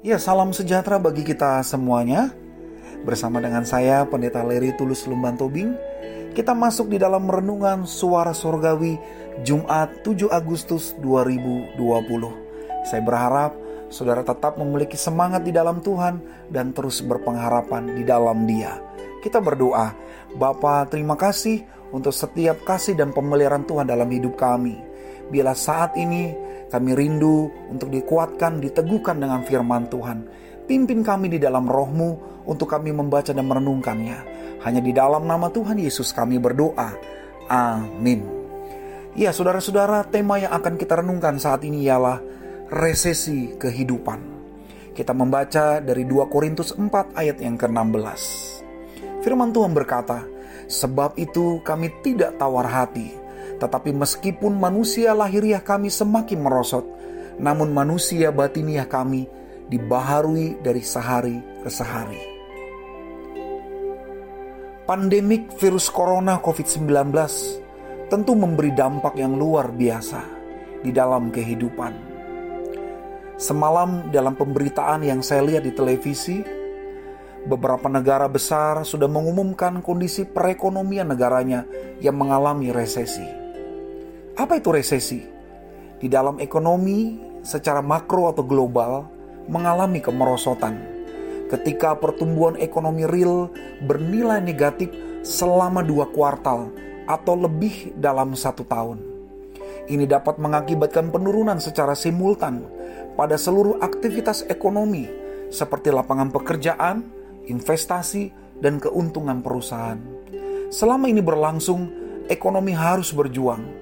Ya, salam sejahtera bagi kita semuanya. Bersama dengan saya, Pendeta Leri Tulus Lumban Tobing, kita masuk di dalam renungan Suara Sorgawi Jumat 7 Agustus 2020. Saya berharap saudara tetap memiliki semangat di dalam Tuhan dan terus berpengharapan di dalam Dia. Kita berdoa, Bapa terima kasih untuk setiap kasih dan pemeliharaan Tuhan dalam hidup kami. Bila saat ini kami rindu untuk dikuatkan, diteguhkan dengan firman Tuhan. Pimpin kami di dalam rohmu untuk kami membaca dan merenungkannya. Hanya di dalam nama Tuhan Yesus kami berdoa. Amin. Ya saudara-saudara tema yang akan kita renungkan saat ini ialah resesi kehidupan. Kita membaca dari 2 Korintus 4 ayat yang ke-16. Firman Tuhan berkata, Sebab itu kami tidak tawar hati, tetapi meskipun manusia lahiriah kami semakin merosot, namun manusia batiniah kami dibaharui dari sehari ke sehari. Pandemik virus corona COVID-19 tentu memberi dampak yang luar biasa di dalam kehidupan. Semalam dalam pemberitaan yang saya lihat di televisi, beberapa negara besar sudah mengumumkan kondisi perekonomian negaranya yang mengalami resesi. Apa itu resesi? Di dalam ekonomi secara makro atau global mengalami kemerosotan. Ketika pertumbuhan ekonomi real bernilai negatif selama dua kuartal atau lebih dalam satu tahun. Ini dapat mengakibatkan penurunan secara simultan pada seluruh aktivitas ekonomi seperti lapangan pekerjaan, investasi, dan keuntungan perusahaan. Selama ini berlangsung, ekonomi harus berjuang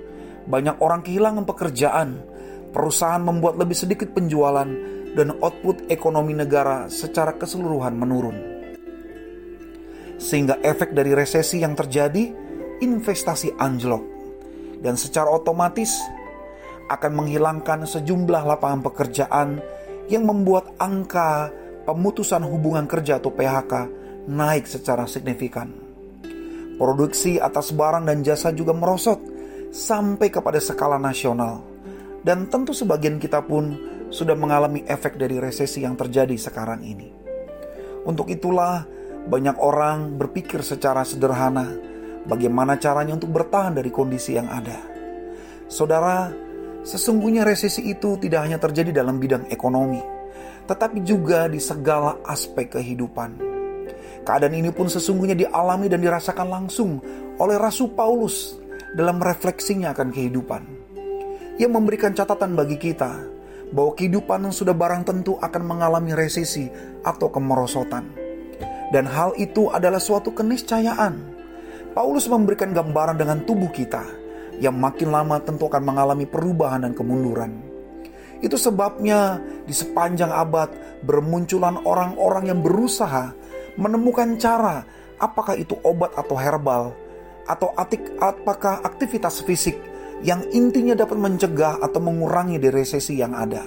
banyak orang kehilangan pekerjaan, perusahaan membuat lebih sedikit penjualan, dan output ekonomi negara secara keseluruhan menurun. Sehingga efek dari resesi yang terjadi, investasi anjlok, dan secara otomatis akan menghilangkan sejumlah lapangan pekerjaan yang membuat angka pemutusan hubungan kerja atau PHK naik secara signifikan. Produksi atas barang dan jasa juga merosot sampai kepada skala nasional. Dan tentu sebagian kita pun sudah mengalami efek dari resesi yang terjadi sekarang ini. Untuk itulah banyak orang berpikir secara sederhana bagaimana caranya untuk bertahan dari kondisi yang ada. Saudara, sesungguhnya resesi itu tidak hanya terjadi dalam bidang ekonomi, tetapi juga di segala aspek kehidupan. Keadaan ini pun sesungguhnya dialami dan dirasakan langsung oleh Rasul Paulus dalam refleksinya akan kehidupan. Ia memberikan catatan bagi kita bahwa kehidupan yang sudah barang tentu akan mengalami resesi atau kemerosotan. Dan hal itu adalah suatu keniscayaan. Paulus memberikan gambaran dengan tubuh kita yang makin lama tentu akan mengalami perubahan dan kemunduran. Itu sebabnya di sepanjang abad bermunculan orang-orang yang berusaha menemukan cara apakah itu obat atau herbal atau atik, apakah aktivitas fisik yang intinya dapat mencegah atau mengurangi dari resesi yang ada.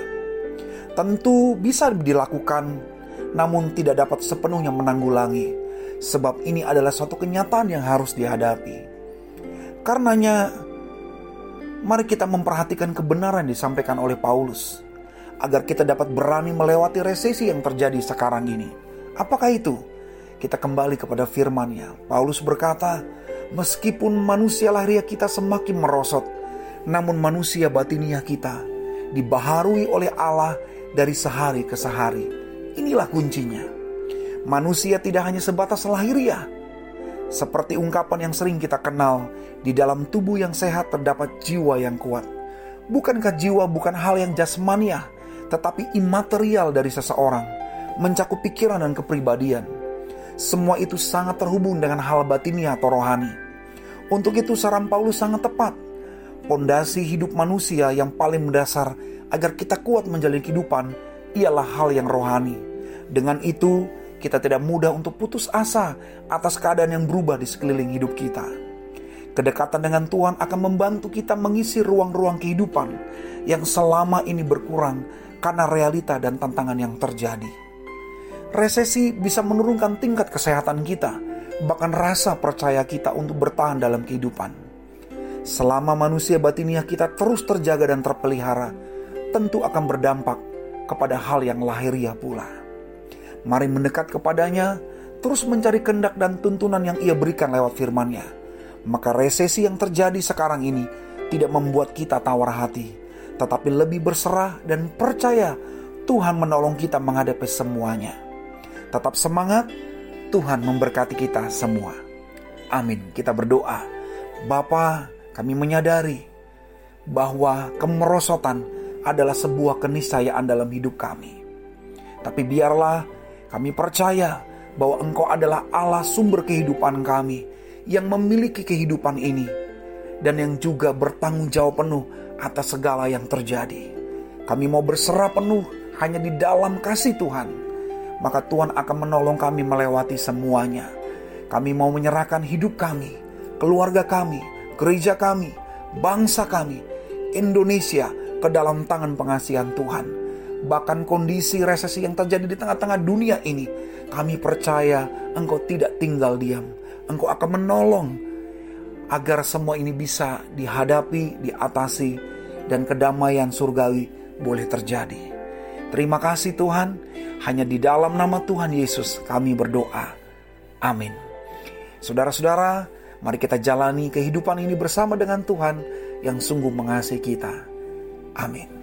Tentu bisa dilakukan, namun tidak dapat sepenuhnya menanggulangi, sebab ini adalah suatu kenyataan yang harus dihadapi. Karenanya, mari kita memperhatikan kebenaran disampaikan oleh Paulus, agar kita dapat berani melewati resesi yang terjadi sekarang ini. Apakah itu? Kita kembali kepada firman-Nya. Paulus berkata, Meskipun manusia lahiriah kita semakin merosot, namun manusia batiniah kita dibaharui oleh Allah dari sehari ke sehari. Inilah kuncinya. Manusia tidak hanya sebatas lahiriah. Seperti ungkapan yang sering kita kenal, di dalam tubuh yang sehat terdapat jiwa yang kuat. Bukankah jiwa bukan hal yang jasmaniah, tetapi imaterial dari seseorang, mencakup pikiran dan kepribadian. Semua itu sangat terhubung dengan hal batiniah atau rohani. Untuk itu saran Paulus sangat tepat. Pondasi hidup manusia yang paling mendasar agar kita kuat menjalani kehidupan ialah hal yang rohani. Dengan itu, kita tidak mudah untuk putus asa atas keadaan yang berubah di sekeliling hidup kita. Kedekatan dengan Tuhan akan membantu kita mengisi ruang-ruang kehidupan yang selama ini berkurang karena realita dan tantangan yang terjadi. Resesi bisa menurunkan tingkat kesehatan kita, bahkan rasa percaya kita untuk bertahan dalam kehidupan. Selama manusia batiniah kita terus terjaga dan terpelihara, tentu akan berdampak kepada hal yang lahiriah pula. Mari mendekat kepadanya, terus mencari kendak dan tuntunan yang ia berikan lewat firman-Nya. Maka resesi yang terjadi sekarang ini tidak membuat kita tawar hati, tetapi lebih berserah dan percaya Tuhan menolong kita menghadapi semuanya. Tetap semangat, Tuhan memberkati kita semua. Amin. Kita berdoa. Bapa, kami menyadari bahwa kemerosotan adalah sebuah keniscayaan dalam hidup kami. Tapi biarlah kami percaya bahwa Engkau adalah Allah sumber kehidupan kami yang memiliki kehidupan ini dan yang juga bertanggung jawab penuh atas segala yang terjadi. Kami mau berserah penuh hanya di dalam kasih Tuhan. Maka Tuhan akan menolong kami melewati semuanya. Kami mau menyerahkan hidup kami, keluarga kami, gereja kami, bangsa kami, Indonesia ke dalam tangan pengasihan Tuhan. Bahkan kondisi resesi yang terjadi di tengah-tengah dunia ini, kami percaya Engkau tidak tinggal diam. Engkau akan menolong agar semua ini bisa dihadapi, diatasi, dan kedamaian surgawi boleh terjadi. Terima kasih Tuhan, hanya di dalam nama Tuhan Yesus kami berdoa. Amin. Saudara-saudara, mari kita jalani kehidupan ini bersama dengan Tuhan yang sungguh mengasihi kita. Amin.